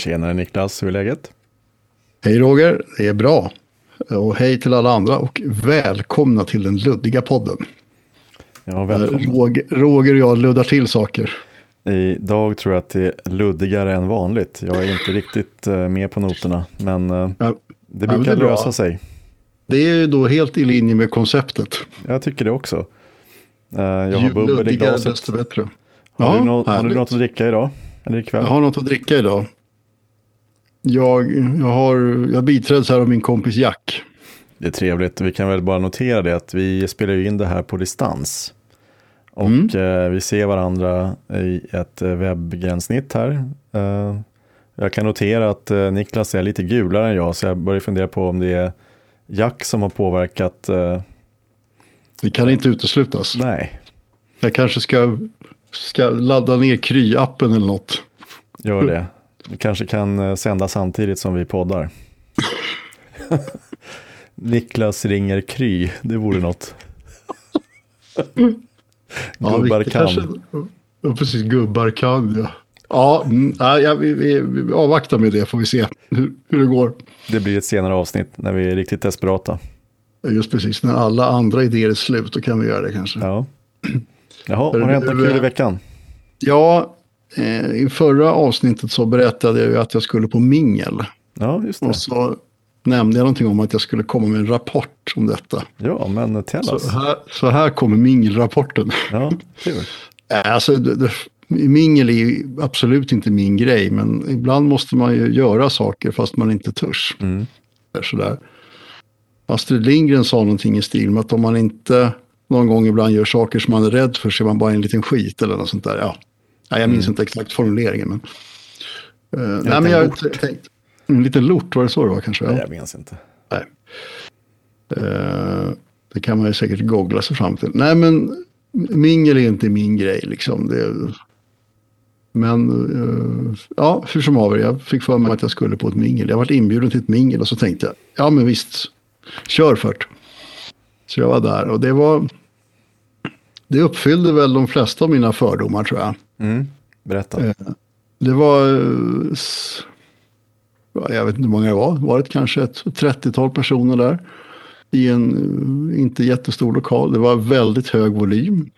Tjenare Niklas, hur är läget? Hej Roger, det är bra. Och hej till alla andra och välkomna till den luddiga podden. Ja, välkommen. Roger, Roger och jag luddar till saker. Idag tror jag att det är luddigare än vanligt. Jag är inte riktigt eh, med på noterna, men eh, Ja, det men brukar det är bra. lösa sig. Det är ju då helt i linje med konceptet. Jag tycker det också. Eh, Jag har bubbel i glaset. desto bättre. Har, Ja, du, nå- har du något att dricka idag? Eller ikväll? Jag har något att dricka idag. Jag, jag, har, jag biträds här av min kompis Jack. Det är trevligt. Vi kan väl bara notera det att vi spelar in det här på distans. Och Mm. eh, vi ser varandra i ett eh, webbgränssnitt här. Eh, jag kan notera att Niklas är lite gulare än jag, så jag börjar fundera på om det är Jack som har påverkat. Det kan inte uteslutas. nej, Jag kanske ska, ska ladda ner Kry-appen eller något. gör det. Kanske kan eh, sända samtidigt som vi poddar. Niklas ringer Kry, det vore något. Gubbar vilket kan. kanske- Ja, precis. Gubbar kan, ja. Ja, mm, nej, ja vi, vi, vi avvaktar med det får vi se hur, hur det går. Det blir ett senare avsnitt när vi är riktigt desperata. Just precis, när alla andra idéer är slut, då kan vi göra det kanske. Ja, Ja. Jaha, har det hänt något kul i veckan? eh, i förra avsnittet så berättade jag ju att jag skulle på mingel. Ja, just det. Och så nämnde jag någonting om att jag skulle komma med en rapport om detta. Ja, men tell Så här, så här kommer mingelrapporten. Ja, kul. Eh, Alltså, det, det, mingel är ju absolut inte min grej, men ibland måste man ju göra saker fast man inte törs. Mm. Sådär. Astrid Lindgren sa någonting i stil med att om man inte någon gång ibland gör saker som man är rädd för så är man bara en liten skit eller något sånt där. Ja. Nej, jag minns inte exakt formuleringen. Men, Eh, nej, men jag lort. tänkte, en liten lort var det så det var kanske? Nej, jag minns inte. Nej. Eh, det kan man ju säkert googla sig fram till. Nej, men mingel är inte min grej liksom. Det, men eh, ja, hur som haver, jag fick för mig att jag skulle på ett mingel. Jag varit inbjuden till ett mingel och så tänkte jag, ja men visst, kör fört. Så jag var där och det var, det uppfyllde väl de flesta av mina fördomar tror jag. Mm. Berätta. Eh, Det var, eh, jag vet inte hur många det var, var det kanske ett 30-tal personer där. I en eh, inte jättestor lokal. Det var väldigt hög volym.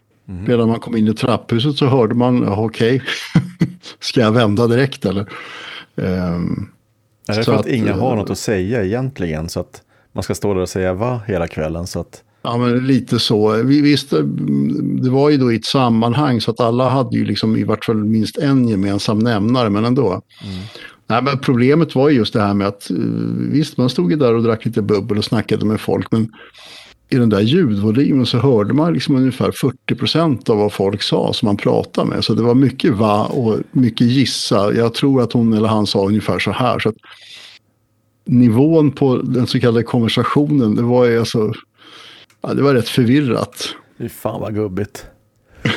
Redan man kom in i trapphuset så hörde man, "Jaha, okej, ska jag vända direkt eller? Ehm, är det så för att, att, inga har något att säga egentligen? Så att man ska stå där och säga va hela kvällen? Så att, Ja, men lite så. Vi visste, det var ju då i ett sammanhang så att alla hade ju liksom i vart fall minst en gemensam nämnare, men ändå. Nej, men problemet var ju just det här med att eh, visst, man stod ju där och drack lite bubbel och snackade med folk, men i den där ljudvolymen så hörde man liksom ungefär 40 procent av vad folk sa som man pratade med. Så det var mycket va och mycket gissa. Jag tror att hon eller han sa ungefär så här. Så nivån på den så kallade konversationen, det var ju alltså, ja, det var rätt förvirrat. fy fan vad gubbigt.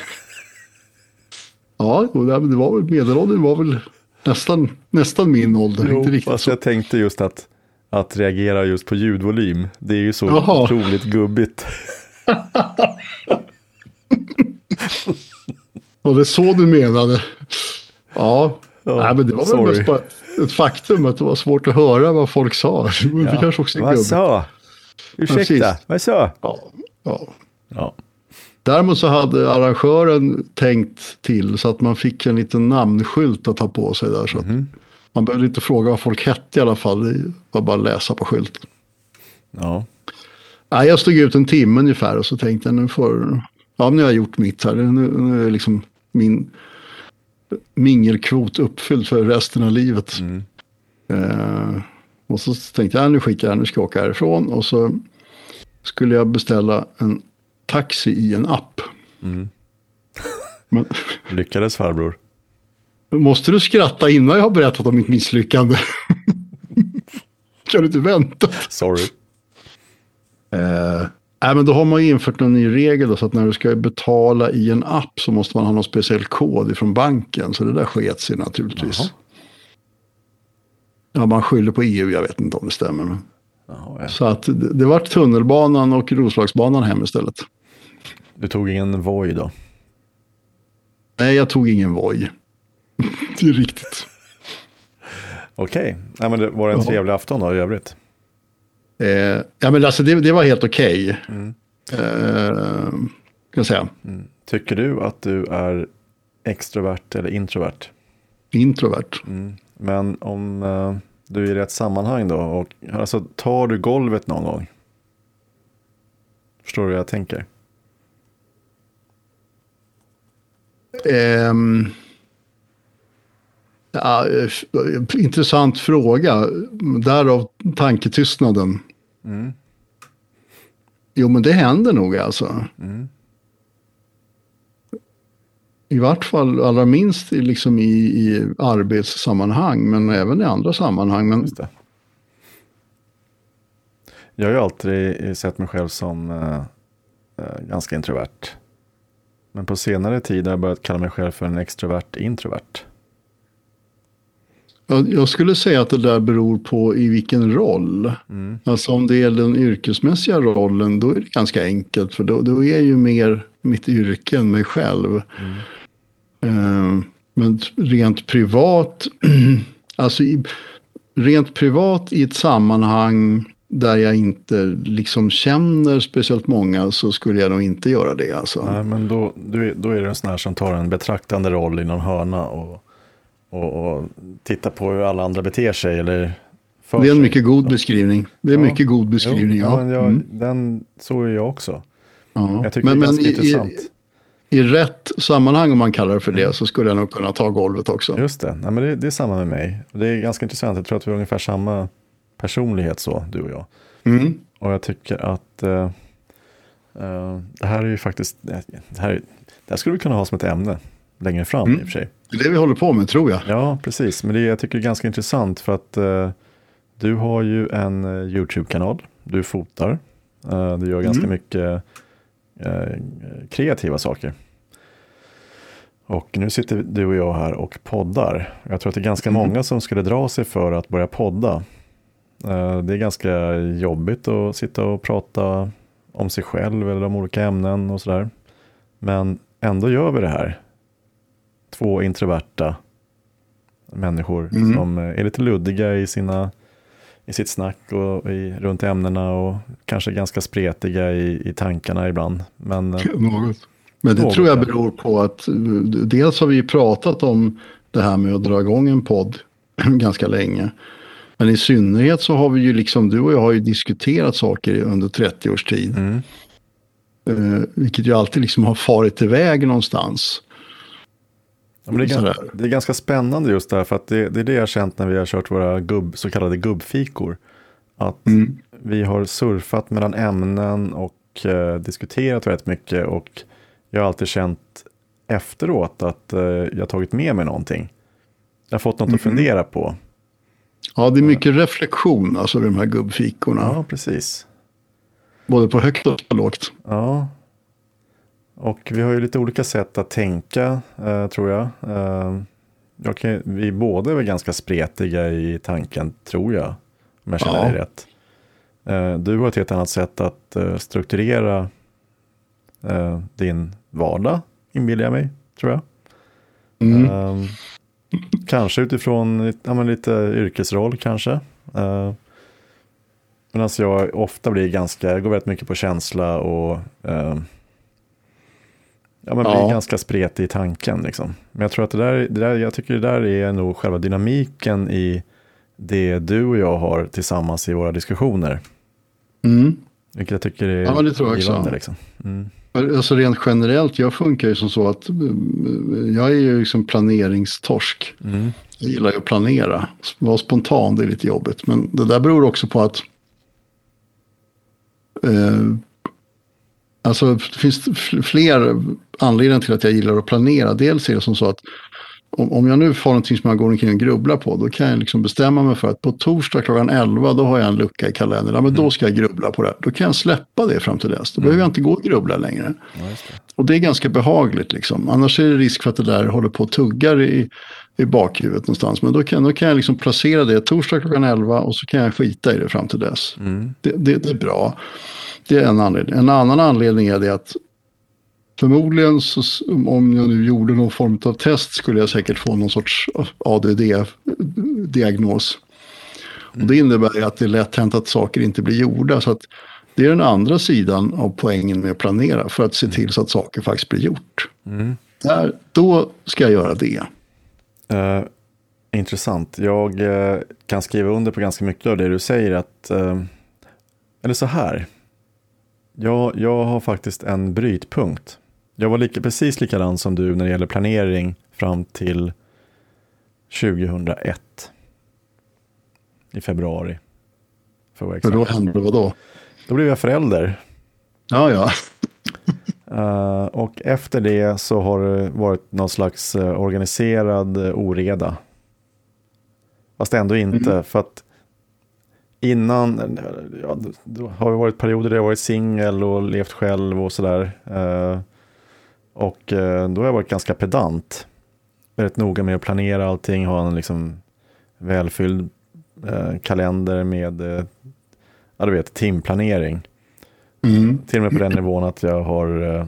Ja, det var väl, medelåldern var väl nästan, nästan min ålder. Jo, inte riktigt fast så. jag tänkte just att, att reagera just på ljudvolym. Det är ju så Jaha. otroligt gubbigt. Och det är så du menade. Ja, Ja, Nej, men det var väl sorry. mest bara ett faktum att det var svårt att höra vad folk sa. Det kanske också är Vad gubbigt. så? Ursäkta, vad så? Ja, ja. Ja. Däremot så hade arrangören tänkt till så att man fick en liten namnskylt att ta på sig där. Så att Mhm. Man behövde inte fråga vad folk hette i alla fall. Det var bara att läsa på skylten. ja. Nej, jag stod ut en timme ungefär och så tänkte jag nu får, ja nu har jag gjort mitt här. Nu, nu är liksom min mingelkvot uppfylld för resten av livet. Eh, och så tänkte jag, nu skiter jag nu ska jag åka härifrån. Och så skulle jag beställa en taxi i en app. Men, Lyckades farbror? måste du skratta innan jag har berättat om mitt misslyckande? kan du inte vänta? Sorry. Eh, nej, men då har man ju infört en ny regel då, så att när du ska betala i en app så måste man ha någon speciell kod ifrån banken. Så det där sket sig naturligtvis. Jaha. Ja, man skyller på EU, jag vet inte om det stämmer. Jaha, ja. Så att det, det var tunnelbanan och Roslagsbanan hem istället. Du tog ingen Voi då? Nej, jag tog ingen Voi. det är riktigt. Okej, okay. det var det en trevlig afton då i övrigt? Eh, ja, men alltså det, det var helt okej. Okay. Mm. Eh, kan säga. Mm. Tycker du att du är extrovert eller introvert? Introvert. Mm. Men om uh, du är i rätt sammanhang då, och, alltså tar du golvet någon gång? Förstår du hur jag tänker? Um, ja, intressant fråga. Därav tanketystnaden. Mm. Jo, men det händer nog alltså. Mm. I vart fall allra minst liksom i, i arbetssammanhang, men även i andra sammanhang. Men... Jag har ju alltid sett mig själv som äh, ganska introvert. Men på senare tid har jag börjat kalla mig själv för en extrovert introvert. Jag skulle säga att det där beror på i vilken roll. Mm. Alltså om det är den yrkesmässiga rollen då är det ganska enkelt. För då, då är ju mer mitt yrke än mig själv. Mm. Uh, men rent privat, alltså i, rent privat i ett sammanhang där jag inte liksom känner speciellt många så skulle jag nog inte göra det. Alltså. Nej, men då, då är det en sån här som tar en betraktande roll i någon hörna och och, och titta på hur alla andra beter sig. Eller det är en mycket god beskrivning. Det är ja. mycket god beskrivning. Jo, ja. ja mm. den, så är jag också. Ja. Jag tycker men, det är ganska i, intressant. I, I rätt sammanhang, om man kallar det för det, så skulle jag nog kunna ta golvet också. Just det, Nej, men det, det är samma med mig. Det är ganska intressant, jag tror att vi har ungefär samma personlighet så, du och jag. Mm. Och jag tycker att uh, uh, det här är ju faktiskt, det här, det här skulle vi kunna ha som ett ämne längre fram mm. i och för sig. Det är det vi håller på med tror jag. Ja, precis. Men det jag tycker är ganska intressant för att uh, du har ju en YouTube-kanal. Du fotar. Du gör ganska mm. mycket kreativa saker. Och nu sitter du och jag här och poddar. Jag tror att det är ganska mm. många som skulle dra sig för att börja podda. Det är ganska jobbigt att sitta och prata om sig själv eller om olika ämnen och sådär. Men ändå gör vi det här två introverta människor mm. som är lite luddiga i, sina, i sitt snack och i, runt ämnena och kanske ganska spretiga i, i tankarna ibland. Men, eh, något. Men det tror jag beror på att dels har vi pratat om det här med att dra igång en podd ganska länge. Men i synnerhet så har vi ju liksom, du och jag har ju diskuterat saker under 30 års tid. Mm. Uh, vilket ju alltid liksom har farit iväg någonstans. Ja, det, är ganska, det, är ganska, spännande just där, för att det, det, är det jag har känt när vi har kört våra gubb, så kallade gubbfikor. Att mm. vi har surfat mellan ämnen och eh, diskuterat rätt mycket och jag har alltid känt efteråt att eh, jag tagit med mig någonting. Jag har fått något mm. att fundera på. Ja, det är mycket reflektion, alltså de här gubbfikorna. Ja, precis. Både på högt och lågt. Ja, och vi har ju lite olika sätt att tänka, eh, tror jag. Eh, jag kan, vi båda är väl ganska spretiga i tanken, tror jag. Om jag känner ja. dig rätt. Eh, du har ett helt annat sätt att eh, strukturera eh, din vardag, inbillar jag mig, tror jag. Mm. Ehm, kanske utifrån ja, lite yrkesroll kanske. Uh, Medan jag ofta blir ganska, jag går väldigt mycket på känsla och uh, Ja, man blir ja. ganska spretig i tanken. Liksom. Men jag tror att det där, det där, jag tycker det där är nog själva dynamiken i det du och jag har tillsammans i våra diskussioner. Mm. Vilket jag tycker är ja, det tror jag givande. Liksom. Mm. Alltså rent generellt, jag funkar ju som så att jag är ju liksom planeringstorsk. Mm. Jag gillar ju att planera. Vara spontan, det är lite jobbigt. Men det där beror också på att eh, Alltså det finns fler anledningar till att jag gillar att planera. Dels är det som så att om, om jag nu får någonting som jag går omkring och grubblar på, då kan jag liksom bestämma mig för att på torsdag klockan 11, då har jag en lucka i kalendern. Ja, men då mm. ska jag grubbla på det. Då kan jag släppa det fram till dess. Då mm. behöver jag inte gå och grubbla längre. Ja, det. Och det är ganska behagligt liksom. Annars är det risk för att det där håller på och tuggar i, i bakhuvudet någonstans. Men då kan, då kan jag liksom placera det torsdag klockan 11 och så kan jag skita i det fram till dess. Mm. Det, det, det är bra. Det är en anledning. En annan anledning är det att förmodligen så, om jag nu gjorde någon form av test skulle jag säkert få någon sorts ADD-diagnos. Och det innebär att det är lätt hänt att saker inte blir gjorda. Så att det är den andra sidan av poängen med att planera för att se till så att saker faktiskt blir gjort. Mm. Där, då ska jag göra det. Uh, intressant. Jag uh, kan skriva under på ganska mycket av det du säger. att uh, Eller så här. Jag, jag har faktiskt en brytpunkt. Jag var lika, precis likadan som du när det gäller planering fram till 2001. I februari. För, för då hände vad då? Då blev jag förälder. Ja, ja. uh, och efter det så har det varit någon slags uh, organiserad uh, oreda. Fast ändå inte, mm. för att innan, ja, då har det varit perioder där jag varit singel och levt själv och sådär. Och då har jag varit ganska pedant. Väldigt noga med att planera allting, ha en liksom välfylld kalender med ja, du vet, timplanering. Mm. Till och med på den nivån att jag har, eh,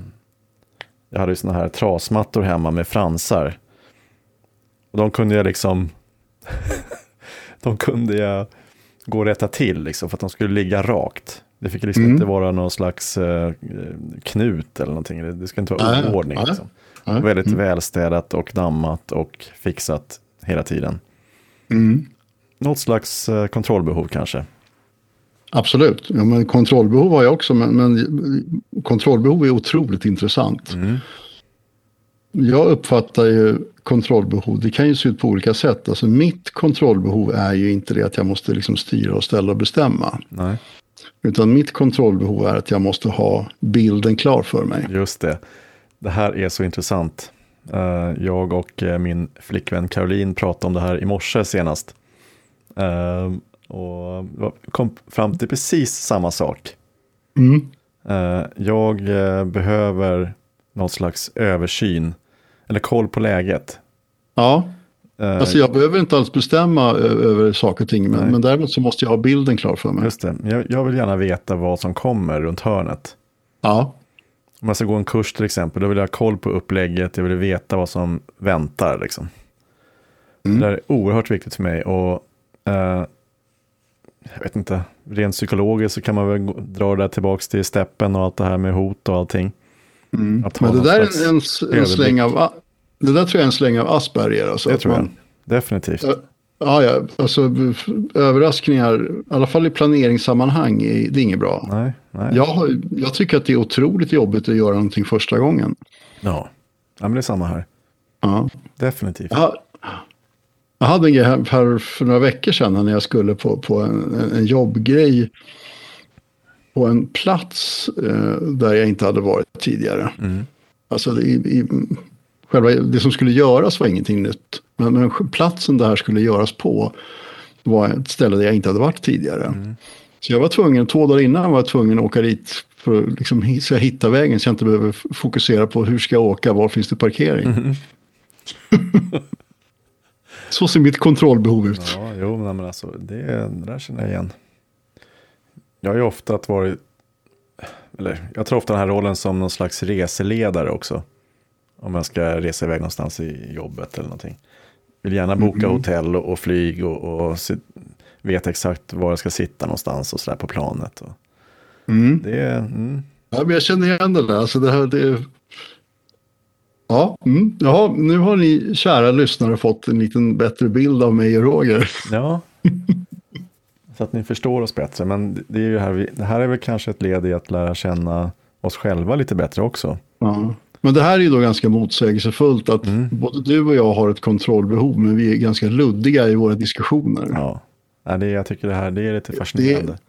jag hade sådana här trasmattor hemma med fransar. Och de kunde jag liksom, de kunde jag gå och rätta till liksom, för att de skulle ligga rakt. Det fick liksom mm. inte vara någon slags uh, knut eller någonting. Det, det ska inte vara oordning. Liksom. Mm. Väldigt välstädat och dammat och fixat hela tiden. Mm. Något slags uh, kontrollbehov kanske. Absolut, ja, men kontrollbehov har jag också, men, men kontrollbehov är otroligt intressant. Mm. Jag uppfattar ju kontrollbehov, det kan ju se ut på olika sätt. Alltså mitt kontrollbehov är ju inte det att jag måste liksom styra och ställa och bestämma. Nej. Utan mitt kontrollbehov är att jag måste ha bilden klar för mig. Just det. Det här är så intressant. Eh, jag och eh, min flickvän Caroline pratade om det här i morse senast. Eh, och kom fram till precis samma sak. Mm. Jag eh, behöver någon slags översyn, eller koll på läget. Ja, alltså jag behöver inte alls bestämma över saker och ting, men, men däremot så måste jag ha bilden klar för mig. Just det, jag, jag vill gärna veta vad som kommer runt hörnet. Ja. Om jag ska gå en kurs till exempel, då vill jag ha koll på upplägget, jag vill veta vad som väntar. Liksom. Mm. Det är oerhört viktigt för mig. Och uh, jag vet inte, rent psykologiskt så kan man väl dra det där tillbaka till steppen och allt det här med hot och allting. Mm. Men det där är en, en släng av, det där tror jag är en släng av Asperger. Alltså, det tror jag, man, definitivt. Ja, ja, alltså överraskningar, i alla fall i planeringssammanhang, det är inget bra. Nej, nej. Jag, har, jag tycker att det är otroligt jobbigt att göra någonting första gången. Ja, ja men det är samma här. Ja. Definitivt. Ja, jag hade en grej här för några veckor sedan när jag skulle på, på en, en jobbgrej på en plats eh, där jag inte hade varit tidigare. Mm. Alltså i, i, själva det som skulle göras var ingenting nytt. Men, men platsen det här skulle göras på var ett ställe där jag inte hade varit tidigare. Mm. Så jag var tvungen, två dagar innan var jag tvungen att åka dit för att liksom, så jag hittar vägen så jag inte behöver fokusera på hur ska jag åka, var finns det parkering. Mm. Så ser mitt kontrollbehov ut. Ja, jo, men alltså, det, det där känner jag igen. Jag har ju ofta varit, eller jag tror ofta den här rollen som någon slags reseledare också. Om jag ska resa iväg någonstans i jobbet eller någonting. Vill gärna boka mm. hotell och, och flyg och, och vet exakt var jag ska sitta någonstans och sådär på planet. Och mm. Det, mm. Ja, men jag känner igen det där. Alltså det här, det, Ja, mm. Jaha, nu har ni kära lyssnare fått en liten bättre bild av mig och Roger. Ja, så att ni förstår oss bättre. Men det, är ju här, vi, det här är väl kanske ett led i att lära känna oss själva lite bättre också. Ja. Men det här är ju då ganska motsägelsefullt att mm. både du och jag har ett kontrollbehov men vi är ganska luddiga i våra diskussioner. Ja, ja det, jag tycker det här det är lite fascinerande. Det,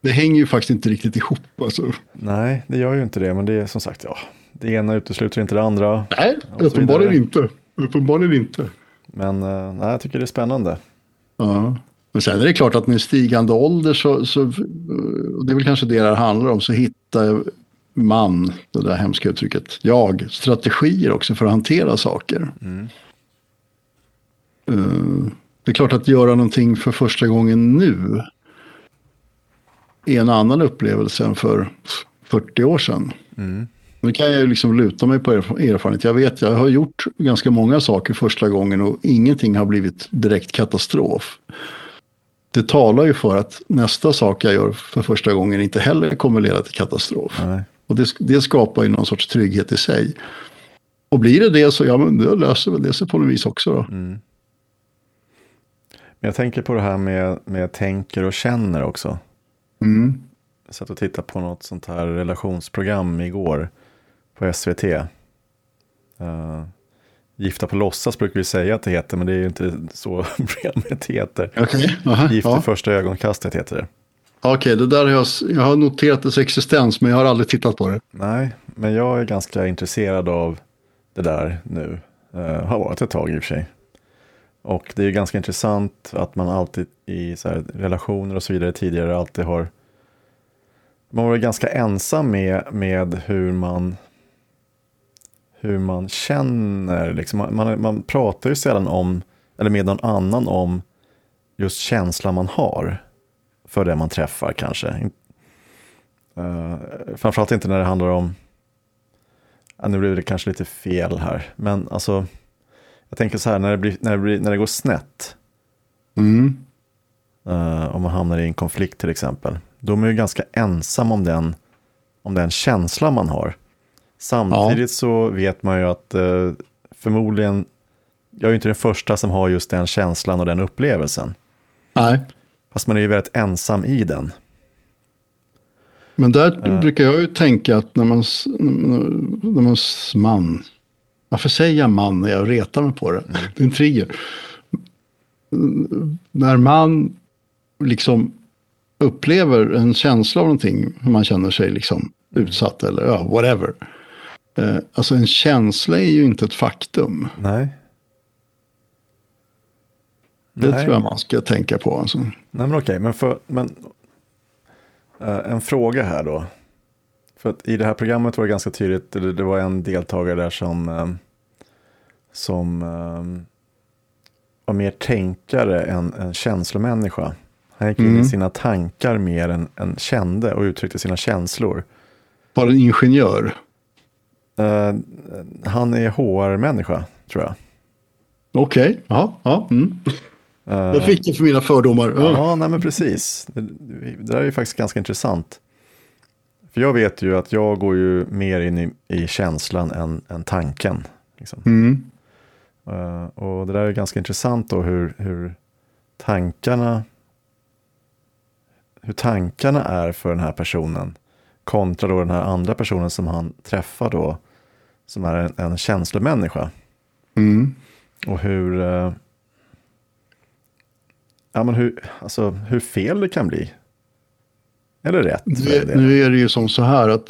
det hänger ju faktiskt inte riktigt ihop. Alltså. Nej, det gör ju inte det, men det är som sagt, ja, det ena utesluter inte det andra. Nej, uppenbarligen inte. Uppenbarligen inte. Men uh, nej, jag tycker det är spännande. Ja. Men sen är det klart att med stigande ålder så, så och det är väl kanske det det handlar om, så hittar man, det där hemska uttrycket, jag, strategier också för att hantera saker. Mm. Uh, det är klart att göra någonting för första gången nu är en annan upplevelse än för 40 år sedan. Mm. Nu kan jag ju liksom luta mig på erfarenhet. Jag vet, jag har gjort ganska många saker första gången och ingenting har blivit direkt katastrof. Det talar ju för att nästa sak jag gör för första gången inte heller kommer leda till katastrof. Nej. Och det, det skapar ju någon sorts trygghet i sig. Och blir det det så ja, men då löser väl det sig på något vis också. Då. Mm. Men jag tänker på det här med, med tänker och känner också. Mm. Jag satt och tittade på något sånt här relationsprogram igår på SVT. Uh, Gifta på låtsas brukar vi säga att det heter, men det är ju inte så programmet heter. Okay. Aha, Gift ja. i första ögonkastet heter det. Okej, okay, det där har jag, jag har noterat dess existens, men jag har aldrig tittat på det. Nej, men jag är ganska intresserad av det där nu. Uh, har varit ett tag i och för sig. Och det är ganska intressant att man alltid i så relationer och så vidare tidigare alltid har man var ganska ensam med, med hur man hur man känner. Liksom. Man, man, man pratar ju sällan om, eller med någon annan om just känslan man har för det man träffar kanske. Uh, framförallt inte när det handlar om, ja, nu blir det kanske lite fel här, men alltså, jag tänker så här, när det, blir, när det, blir, när det går snett, mm. uh, om man hamnar i en konflikt till exempel, då är man ju ganska ensam om den, om den känsla man har. Samtidigt ja. så vet man ju att uh, förmodligen, jag är ju inte den första som har just den känslan och den upplevelsen. Nej. Fast man är ju väldigt ensam i den. Men där uh. brukar jag ju tänka att när man, när man man, varför säger jag man när jag retar mig på det? Mm. Det är en trigger. När man liksom upplever en känsla av någonting, hur man känner sig liksom utsatt eller ja, whatever. Eh, alltså en känsla är ju inte ett faktum. Nej. Det Nej. tror jag man ska tänka på. Alltså. Nej men okej, men, för, men uh, en fråga här då. För att i det här programmet var det ganska tydligt, det, det var en deltagare där som, um, som um, var mer tänkare än en känslomänniska. Han gick in mm. i sina tankar mer än, än kände och uttryckte sina känslor. Var en ingenjör? Uh, han är HR-människa, tror jag. Okej, okay. ja. ja. Mm. Uh, jag fick det för mina fördomar. Ja, nej men precis. Det, det där är ju faktiskt ganska intressant. För jag vet ju att jag går ju mer in i, i känslan än, än tanken. Liksom. Mm. Uh, och det där är ganska intressant då hur, hur tankarna hur tankarna är för den här personen kontra då den här andra personen som han träffar då som är en, en känslomänniska. Mm. Och hur, eh, ja, men hur, alltså, hur fel det kan bli. Eller rätt. Det, nu är det ju som så här att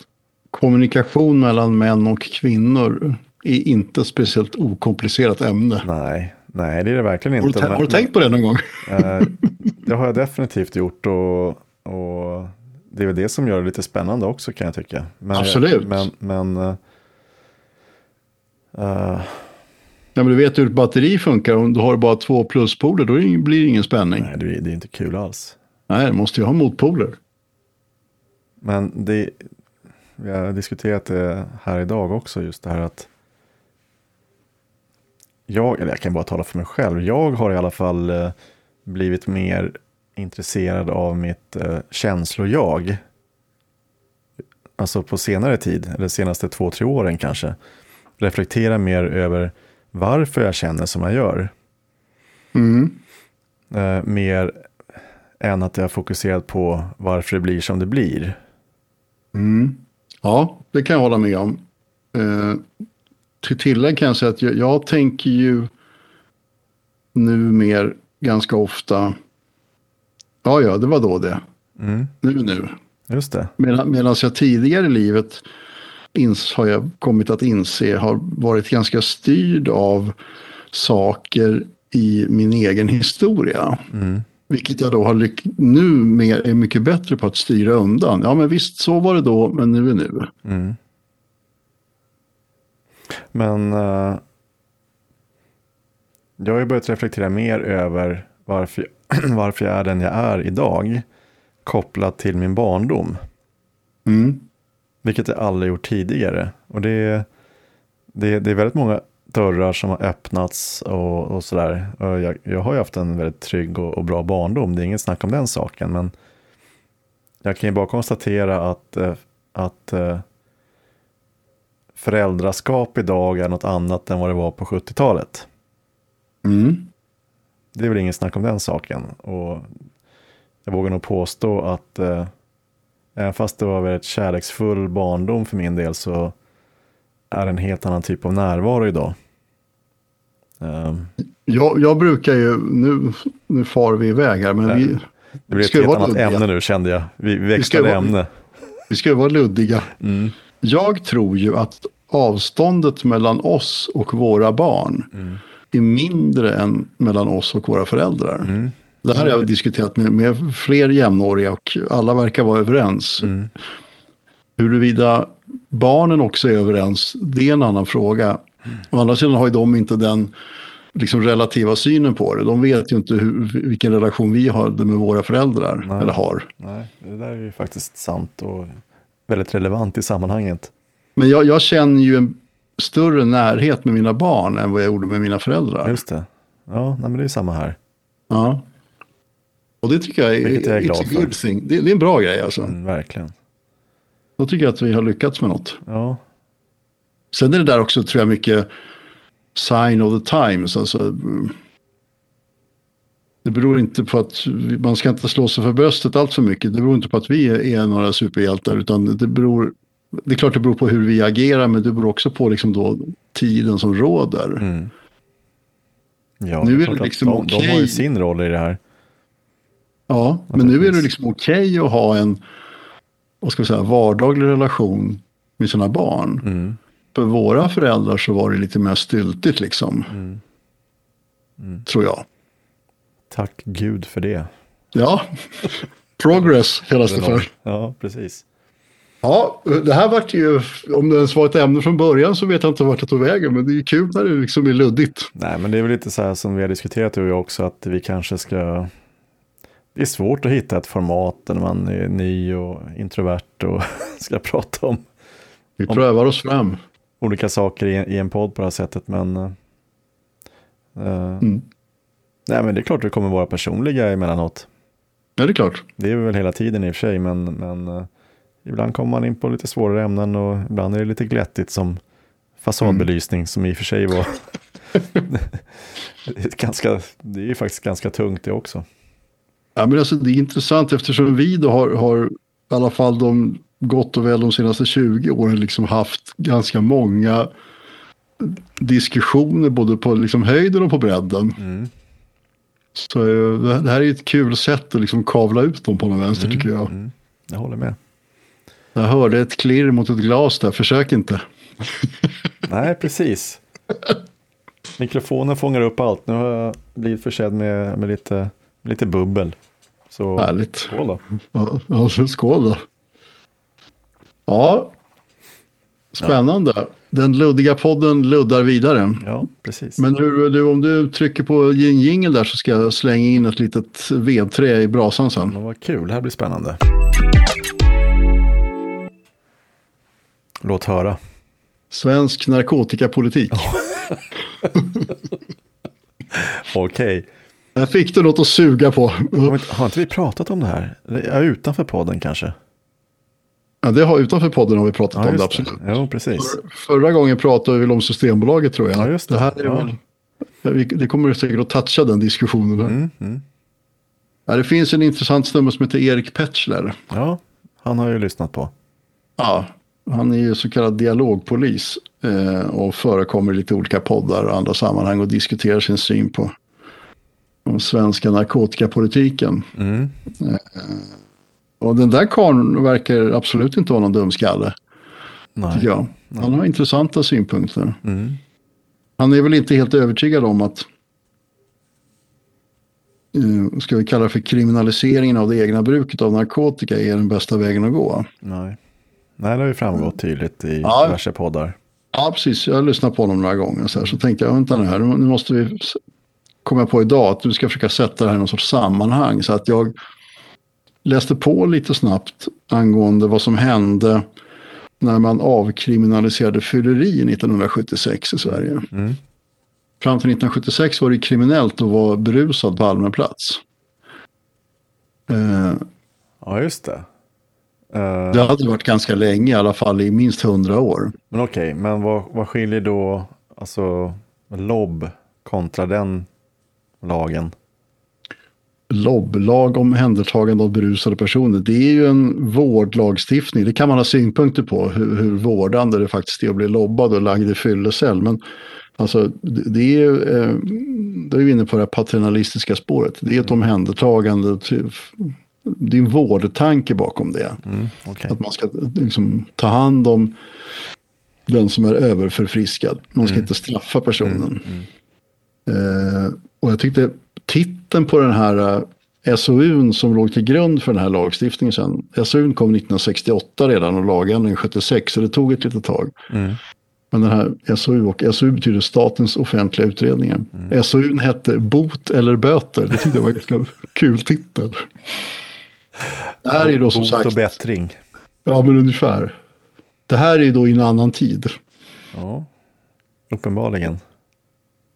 kommunikation mellan män och kvinnor är inte speciellt okomplicerat ämne. Nej, nej det är det verkligen inte. Har du, har du tänkt på det någon gång? Eh, det har jag definitivt gjort och, och det är väl det som gör det lite spännande också kan jag tycka. Men, Absolut. Men, men uh, Ja, men du vet hur ett batteri funkar. Om du har bara två pluspoler då blir det ingen spänning. Nej, det är, det är inte kul alls. Nej, det måste ju ha motpoler. Men det, vi har diskuterat det här idag också, just det här att jag, eller jag kan bara tala för mig själv, jag har i alla fall eh, blivit mer intresserad av mitt eh, känslojag. Alltså på senare tid, eller senaste två, tre åren kanske. Reflektera mer över varför jag känner som jag gör. Mm. Eh, mer än att jag fokuserat på varför det blir som det blir. Mm. Ja, det kan jag hålla med om. Eh, till tillägg kan jag säga att jag, jag tänker ju nu mer ganska ofta, ja ja, det var då det. Mm. Nu nu. Just det. Medan, medan jag tidigare i livet ins, har jag kommit att inse har varit ganska styrd av saker i min egen historia. Mm. Vilket jag då har lyck- nu mer, är mycket bättre på att styra undan. Ja men visst, så var det då, men nu är nu. Mm. Men uh, jag har ju börjat reflektera mer över varför, varför jag är den jag är idag. Kopplat till min barndom. Mm. Vilket jag aldrig gjort tidigare. Och det är, det, det är väldigt många dörrar som har öppnats och, och sådär. Jag, jag har ju haft en väldigt trygg och, och, bra barndom, det är inget snack om den saken. Men jag kan ju bara konstatera att, eh, att eh, föräldraskap idag är något annat än vad det var på 70-talet. Mm. Det är väl inget snack om den saken. Och jag vågar nog påstå att eh, även fast det var väldigt kärleksfull barndom för min del så är det en helt annan typ av närvaro idag. Um, jag, jag, brukar ju, nu, nu far vi iväg här, men vi... Det blir ett helt annat luddiga. ämne nu kände jag. Vi, vi växlade ämne. Vi ska vara luddiga. Mm. Jag tror ju att avståndet mellan oss och våra barn mm. är mindre än mellan oss och våra föräldrar. Mm. Det här har jag diskuterat med, med fler jämnåriga och alla verkar vara överens. Mm. Huruvida barnen också är överens, det är en annan fråga. Mm. Å andra sidan har ju de inte den liksom, relativa synen på det. De vet ju inte hur, vilken relation vi har med våra föräldrar, Nej. eller har. Nej, det där är ju faktiskt sant och väldigt relevant i sammanhanget. Men jag, jag känner ju en större närhet med mina barn än vad jag gjorde med mina föräldrar. Just det. Ja, nej, men det är samma här. Ja. Och det tycker jag är, Vilket jag är glad för. Det, det, är en bra grej alltså. Mm, verkligen. Då tycker jag att vi har lyckats med något. Ja. Sen är det där också tror jag mycket sign of the times. Alltså, det beror inte på att man ska inte slå sig för bröstet allt för mycket. Det beror inte på att vi är några superhjältar utan det beror det är klart det beror på hur vi agerar, men det beror också på liksom då tiden som råder. Mm. Ja, nu är det liksom de, okay. de har ju sin roll i det här. Ja, men nu är det liksom okej okay att ha en vad ska vi säga, vardaglig relation med sina barn. Mm. För våra föräldrar så var det lite mer styltigt liksom. Mm. Mm. Tror jag. Tack Gud för det. Ja, progress kallas det för. Ja, precis. Ja, det här vart ju, om det ens var ett ämne från början så vet jag inte vart det tog vägen, men det är kul när det liksom är luddigt. Nej, men det är väl lite så här som vi har diskuterat du och jag också, att vi kanske ska... Det är svårt att hitta ett format när man är ny och introvert och ska prata om... Vi prövar oss fram. Olika saker i, en podd på det här sättet, men... Uh, mm. Nej, men det är klart att vi kommer vara personliga emellanåt. Ja, det är klart. Det är väl hela tiden i och för sig, men... men uh, Ibland kommer man in på lite svårare ämnen och ibland är det lite glättigt som fasadbelysning mm. som i och för sig var ganska, det är ju faktiskt ganska tungt det också. Ja, men alltså, det är intressant eftersom vi då har, har i alla fall de gott och väl de senaste 20 åren liksom haft ganska många diskussioner både på liksom höjden och på bredden. Mm. Så eh, det här är ett kul sätt att liksom kavla ut dem på någon vänster mm. tycker jag. Mm. Jag håller med. Jag hörde ett klirr mot ett glas där, försök inte. Nej, precis. Mikrofonen fångar upp allt. Nu har jag blivit försedd med, med lite, lite bubbel. Så Härligt. skål då. Ja, skål då. Ja, spännande. Ja. Den luddiga podden luddar vidare. Ja, precis. Men hur, du, om du trycker på jingel där så ska jag slänga in ett litet vedträ i brasan sen. Ja, vad kul, det här blir spännande. Låt höra. Svensk narkotikapolitik. Okej. Okay. Där fick du något att suga på. Har inte vi pratat om det här? Ja, utanför podden kanske? Ja, det har, utanför podden har vi pratat ja, om det, absolut. Det. Jo, precis. För, förra gången pratade vi väl om Systembolaget tror jag. Ja, just det. det, här är ja. väl, det kommer säkert att toucha den diskussionen. Mm, mm. Ja, det finns en intressant snubbe som heter Erik Petschler. Ja, han har ju lyssnat på. Ja, han är ju så kallad dialogpolis eh, och förekommer i lite olika poddar och andra sammanhang och diskuterar sin syn på den svenska narkotikapolitiken. Mm. Eh, och den där karln verkar absolut inte vara någon dumskalle. Nej. Jag. Han har intressanta synpunkter. Mm. Han är väl inte helt övertygad om att eh, ska vi kalla det för kriminaliseringen av det egna bruket av narkotika är den bästa vägen att gå. Nej. Nej, det har ju framgått tydligt i ja. diverse poddar. Ja, precis. Jag har lyssnat på honom några gånger. Så, här, så tänkte jag, vänta nu här, nu måste vi komma på idag att du ska försöka sätta det här i någon sorts sammanhang. Så att jag läste på lite snabbt angående vad som hände när man avkriminaliserade fylleri 1976 i Sverige. Mm. Fram till 1976 var det kriminellt att vara berusad på allmän plats. Uh, ja, just det. Uh, det hade varit ganska länge, i alla fall i minst hundra år. Men okej, okay, men vad, vad skiljer då alltså, LOB kontra den lagen? LOB, lag om händertagande av berusade personer, det är ju en vårdlagstiftning. Det kan man ha synpunkter på, hur, hur vårdande det faktiskt är att bli lobbad och lagd i fyllecell. Men alltså, det är ju, eh, då är vi inne på det här paternalistiska spåret. Det är ett omhändertagande, det är en vårdtanke bakom det. Mm, okay. Att man ska liksom, ta hand om den som är överförfriskad. Man ska mm. inte straffa personen. Mm, mm. eh, och jag tyckte titeln på den här eh, SOUn som låg till grund för den här lagstiftningen sen. SOUn kom 1968 redan och lagändringen 76 så det tog ett litet tag. Mm. Men den här SOU och SOU betyder statens offentliga utredningar. Mm. SOUn hette Bot eller böter. Det tyckte jag var en ganska kul titel. Det här är då som Bot sagt. och bättring. Ja men ungefär. Det här är då i en annan tid. Ja, uppenbarligen.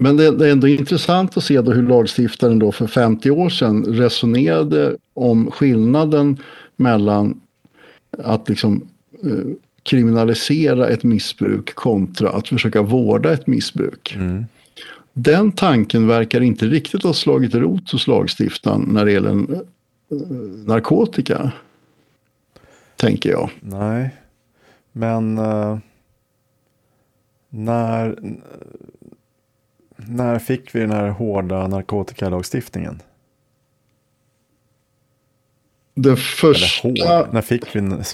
Men det, det, är ändå intressant att se då hur lagstiftaren då för 50 år sedan resonerade om skillnaden mellan att liksom eh, kriminalisera ett missbruk kontra att försöka vårda ett missbruk. Mm. Den tanken verkar inte riktigt ha slagit rot hos lagstiftaren när det gäller eh, narkotika. Tänker jag. Nej, men uh, när när fick vi den här hårda narkotikalagstiftningen? Det första... Hård, när fick vi den?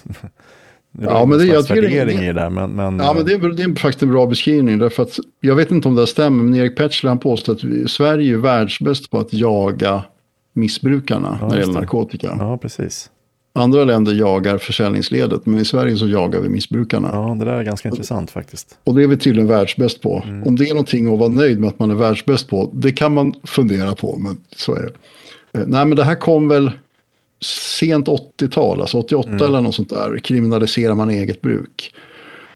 Ja, men det, jag det, det, där, men, men, ja, men det, är, det är faktiskt en bra beskrivning. Därför att, jag vet inte om det stämmer, men Erik Petschler han påstår att Sverige är världsbäst på att jaga missbrukarna ja, när det gäller narkotika. Ja, precis. Andra länder jagar försäljningsledet, men i Sverige så jagar vi missbrukarna. Ja, det där är ganska intressant faktiskt. Och det är vi tydligen världsbäst på. Mm. Om det är någonting att vara nöjd med att man är världsbäst på, det kan man fundera på, men så är det. Eh, nej, men det här kom väl sent 80-tal, alltså 88 mm. eller något sånt där, kriminaliserar man eget bruk.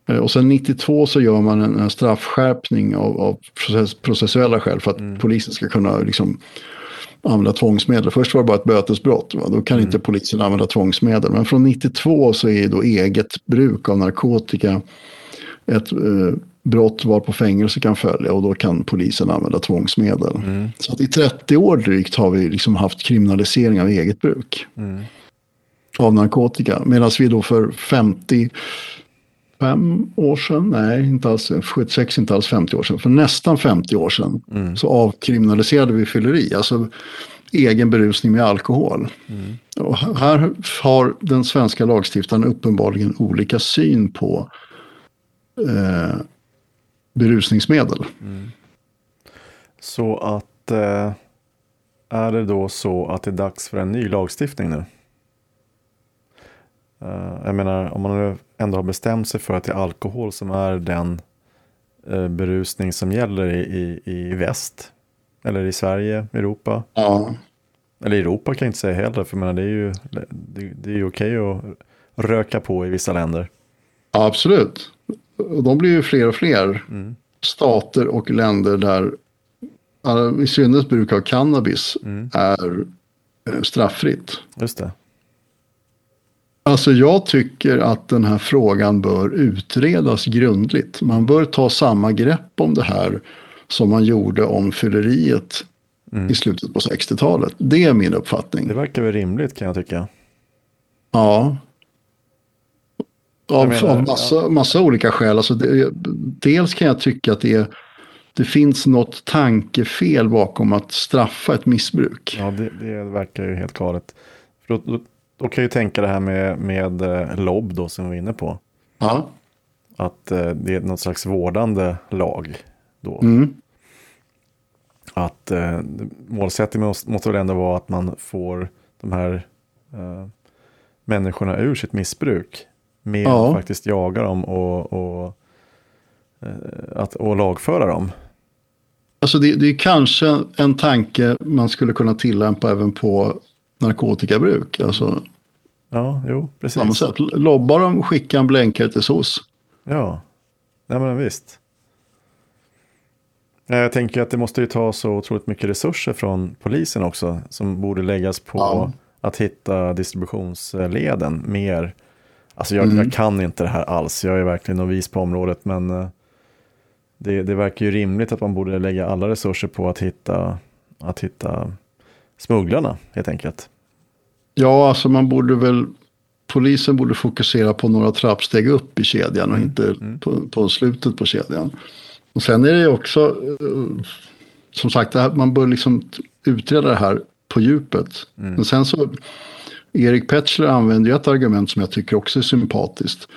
Eh, och sen 92 så gör man en, en straffskärpning av, av process, processuella skäl för att mm. polisen ska kunna liksom använda tvångsmedel. Först var det bara ett bötesbrott, va? då kan mm. inte polisen använda tvångsmedel. Men från 92 så är då eget bruk av narkotika ett eh, brott var på fängelse kan följa och då kan polisen använda tvångsmedel. Mm. Så att i 30 år drygt har vi liksom haft kriminalisering av eget bruk. Mm. Av narkotika. Medan vi då för 50 fem år sedan, nej inte alls, 76 inte alls 50 år sedan, för nästan 50 år sedan mm. så avkriminaliserade vi fylleri, alltså egen berusning med alkohol. Mm. Och här har den svenska lagstiftaren uppenbarligen olika syn på eh, berusningsmedel. Mm. Så att eh, är det då så att det är dags för en ny lagstiftning nu? Uh, jag menar, om man ändå har bestämt sig för att det är alkohol som är den uh, berusning som gäller i, i, i väst. Eller i Sverige, Europa. Ja. Eller Europa kan jag inte säga heller, för menar, det är ju det, det är okej att röka på i vissa länder. Ja, absolut. Och de blir ju fler och fler mm. stater och länder där i synnerhet bruk av cannabis mm. är eh, strafffritt. Just det. Alltså jag tycker att den här frågan bör utredas grundligt. Man bör ta samma grepp om det här som man gjorde om fylleriet mm. i slutet på 60-talet. Det är min uppfattning. Det verkar väl rimligt kan jag tycka. Ja. Av, menar, av massa, ja. massa olika skäl. Alltså det, dels kan jag tycka att det, är, det finns något tankefel bakom att straffa ett missbruk. Ja, det, det verkar ju helt galet. För då, då, då kan jag ju tänka det här med, med eh, LOB då som vi var inne på. Ja. Att eh, det är något slags vårdande lag då. Mm. Att eh, målsättningen måste, måste väl ändå vara att man får de här eh, människorna ur sitt missbruk. Med ja. att faktiskt jaga dem och, och, eh, att, och lagföra dem. Alltså det, det är kanske en tanke man skulle kunna tillämpa även på narkotikabruk. Alltså, Ja, jo, precis. Samma sätt. Lobbar de, skicka en blänkare till SOS. Ja, nej men visst. Jag tänker att det måste ju ta så otroligt mycket resurser från polisen också. Som borde läggas på ja. att hitta distributionsleden mer. Alltså jag, mm. jag, kan inte det här alls. Jag är verkligen novis på området. Men eh, det, det verkar ju rimligt att man borde lägga alla resurser på att hitta, att hitta smugglarna helt enkelt. Ja, alltså man borde väl, polisen borde fokusera på några trappsteg upp i kedjan och mm. inte mm. På, på, slutet på kedjan. Och sen är det också, eh, som sagt, här, man bör liksom utreda det här på djupet. Mm. Men sen så, Erik Petschler använder ju ett argument som jag tycker också är sympatiskt.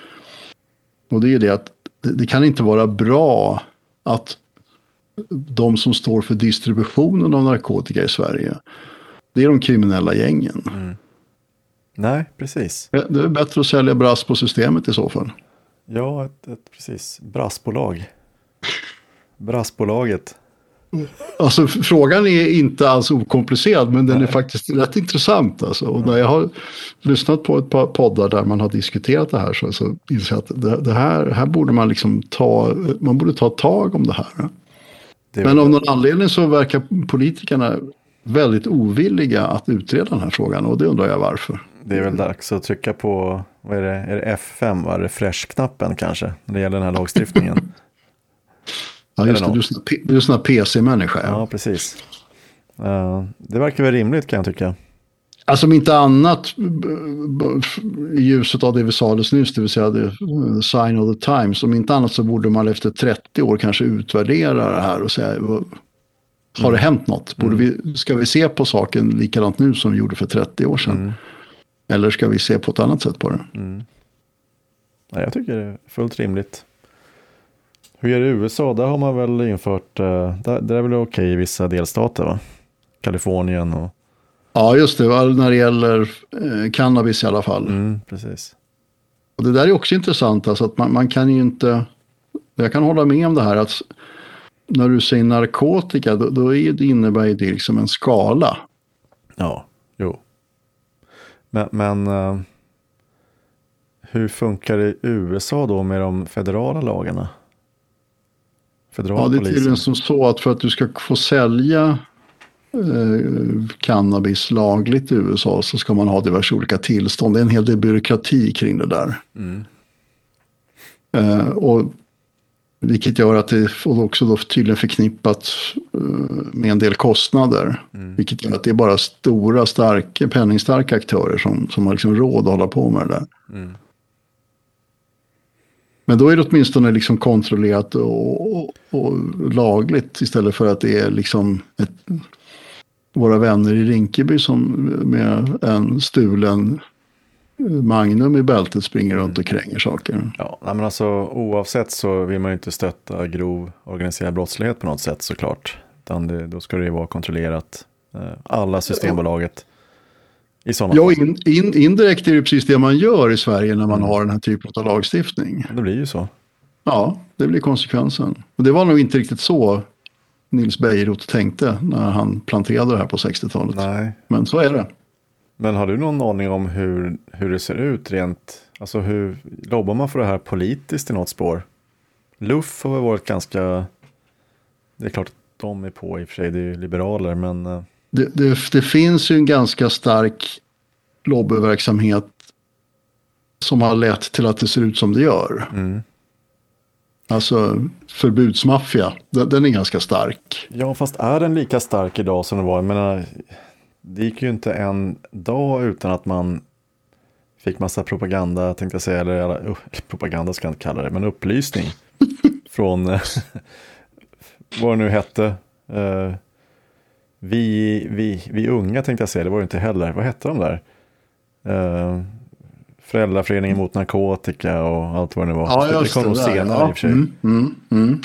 Och det är det att det kan inte vara bra att de som står för distributionen av narkotika i Sverige, det är de kriminella gängen. Mm. Nej, precis. Det är bättre att sälja brass på systemet i så fall. Ja, ett, ett, precis. Brassbolag. Brassbolaget. Alltså frågan är inte alls okomplicerad men den Nej. är faktiskt rätt intressant. Alltså. Och när jag har lyssnat på ett par poddar där man har diskuterat det här så, så inser jag att det, det, här, här borde man liksom ta, man borde ta tag om det här. Det men av någon anledning så verkar politikerna väldigt ovilliga att utreda den här frågan och det undrar jag varför. Det är väl dags att trycka på, vad är det, är det F5, va? refresh-knappen kanske, när det gäller den här lagstiftningen. ja, just det, du är sån här PC-människa. Ja. ja, precis. Uh, det verkar väl rimligt kan jag tycka. Alltså om inte annat i ljuset av det vi sa alldeles nyss, det vill säga the sign of the times. Om inte annat så borde man efter 30 år kanske utvärdera det här och säga har det hänt något? Borde mm. vi, ska vi se på saken likadant nu som vi gjorde för 30 år sedan? Mm. Eller ska vi se på ett annat sätt på det? Mm. Ja, jag tycker det är fullt rimligt. Hur är det i USA? Där har man väl infört, eh, där, där är väl okej i vissa delstater va? Kalifornien och... Ja, just det, när det gäller eh, cannabis i alla fall. Mm, precis. Och det där är också intressant, alltså att man, man kan ju inte... Jag kan hålla med om det här att när du säger narkotika, då, då är det, innebär det liksom en skala. Ja, jo. Men, men uh, hur funkar det i USA då med de federala lagarna? Federala ja, det är tydligen som så att för att du ska få sälja eh, cannabis lagligt i USA så ska man ha diverse olika tillstånd. Det är en hel del byråkrati kring det där. Mm. Eh, och vilket gör att det också då tydligen förknippat eh, med en del kostnader. Mm. Vilket gör att det är bara stora, starka, penningstarka aktörer som, som har liksom råd att hålla på med det där. Mm. Men då är det åtminstone liksom kontrollerat och, och, och, lagligt istället för att det är liksom ett, våra vänner i Rinkeby som med en stulen Magnum i bältet springer runt och kränger saker. Ja, men alltså oavsett så vill man ju inte stötta grov organiserad brottslighet på något sätt såklart. Utan det, då ska det ju vara kontrollerat. Eh, alla Systembolaget. I sådana ja, in, in, indirekt är det precis det man gör i Sverige när man mm. har den här typen av lagstiftning. Det blir ju så. Ja, det blir konsekvensen. Och det var nog inte riktigt så Nils Bejerot tänkte när han planterade det här på 60-talet. Nej. Men så är det. Men har du någon aning om hur, hur det ser ut rent? Alltså hur lobbar man för det här politiskt i något spår? Luff har väl varit ganska, det är klart att de är på i och för sig, det är ju liberaler men. Eh, det, det, det finns ju en ganska stark lobbyverksamhet som har lett till att det ser ut som det gör. Mm. Alltså förbudsmaffia, den, den, är ganska stark. Ja, fast är den lika stark idag som den var? Jag menar, det gick ju inte en dag utan att man fick massa propaganda, tänkte jag säga, eller uh, propaganda ska jag inte kalla det, men upplysning från vad det nu hette. Uh, vi, vi, vi unga tänkte jag säga, det var det inte heller. Vad hette de där? Uh, Föräldraföreningen mot narkotika och allt vad det nu var. Ja, det kom nog senare ja. i och för sig. Mm, mm, mm.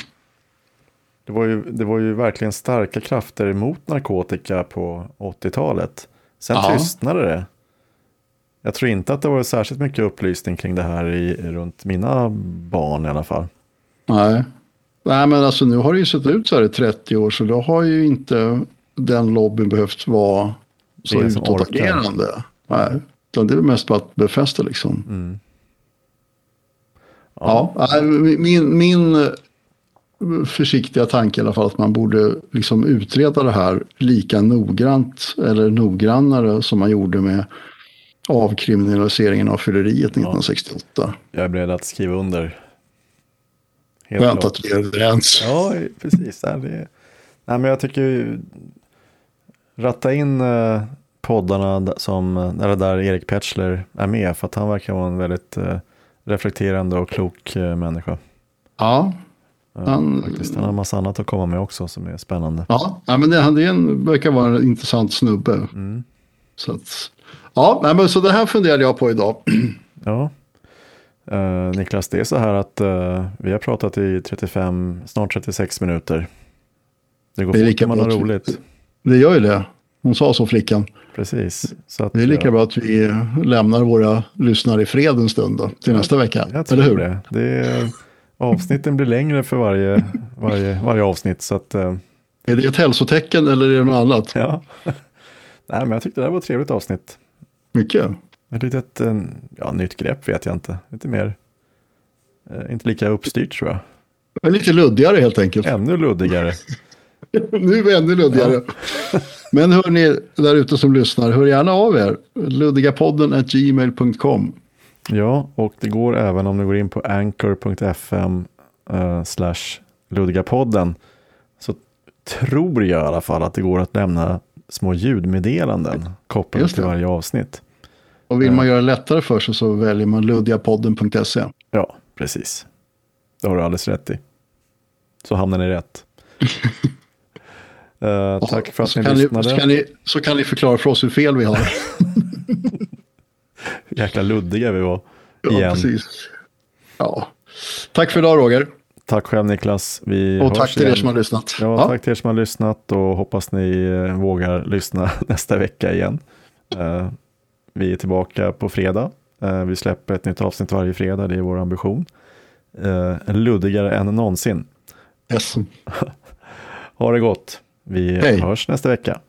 Det var, ju, det var ju verkligen starka krafter emot narkotika på 80-talet. Sen ja. tystnade det. Jag tror inte att det var särskilt mycket upplysning kring det här i, runt mina barn i alla fall. Nej. Nej, men alltså nu har det ju sett ut så här i 30 år så då har ju inte den lobbyn behövt vara så utåtagerande. Nej. Utan det är mest bara att befästa liksom. Mm. Ja, ja min, min försiktiga tanke i alla fall att man borde liksom utreda det här lika noggrant eller noggrannare som man gjorde med avkriminaliseringen av fylleriet 1968. Jag är beredd att skriva under. Helt Skönt att vi är överens. Ja, precis. Är... Nej, men jag tycker ratta in eh, poddarna som, eller där Erik Petschler är med, för att han verkar vara en väldigt eh, reflekterande och klok eh, människa. Ja, han, faktiskt. han har en massa annat att komma med också som är spännande. Ja, ja men det, han det en, verkar vara en intressant snubbe. Mm. Så, att, ja, men så det här funderade jag på idag. Ja. Uh, Niklas, det är så här att uh, vi har pratat i 35, snart 36 minuter. Det går det fort när man har roligt. Det gör ju det. Hon sa så flickan. Precis. Så att, det är lika bra att vi lämnar våra lyssnare i fred en stund då, till nästa vecka. Jag tror Eller hur? det. det är, avsnitten blir längre för varje, varje, varje avsnitt. Så att, uh, är det ett hälsotecken eller är det något annat? Ja. Nej, men jag tyckte det här var ett trevligt avsnitt. Mycket. Ett litet ja, nytt grepp vet jag inte. Lite mer, eh, inte lika uppstyrt tror jag. Men lite luddigare helt enkelt. Ännu luddigare. nu är vi ännu luddigare. Ja. Men hör ni där ute som lyssnar, hör gärna av er. Luddigapodden gmail.com. Ja, och det går även om du går in på anchor.fm uh, slash luddigapodden. Så tror jag i alla fall att det går att lämna små ljudmeddelanden kopplade till varje avsnitt. Och vill man göra det lättare för sig så väljer man luddigapodden.se. Ja, precis. Det har du alldeles rätt i. Så hamnar ni rätt. uh, tack för att ni lyssnade. Ni, så, kan ni, så kan ni förklara för oss hur fel vi har. Jäkla luddiga vi var. Ja, igen. precis. Ja. Tack för idag Roger. Tack själv Niklas. Vi och tack till igen. er som har lyssnat. Ja, ja, tack till er som har lyssnat och hoppas ni eh, vågar lyssna nästa vecka igen. Uh, vi är tillbaka på fredag. Uh, vi släpper ett nytt avsnitt varje fredag, det är vår ambition. Luddigare än någonsin. Yes. ha det gott. Vi Hej. hörs nästa vecka.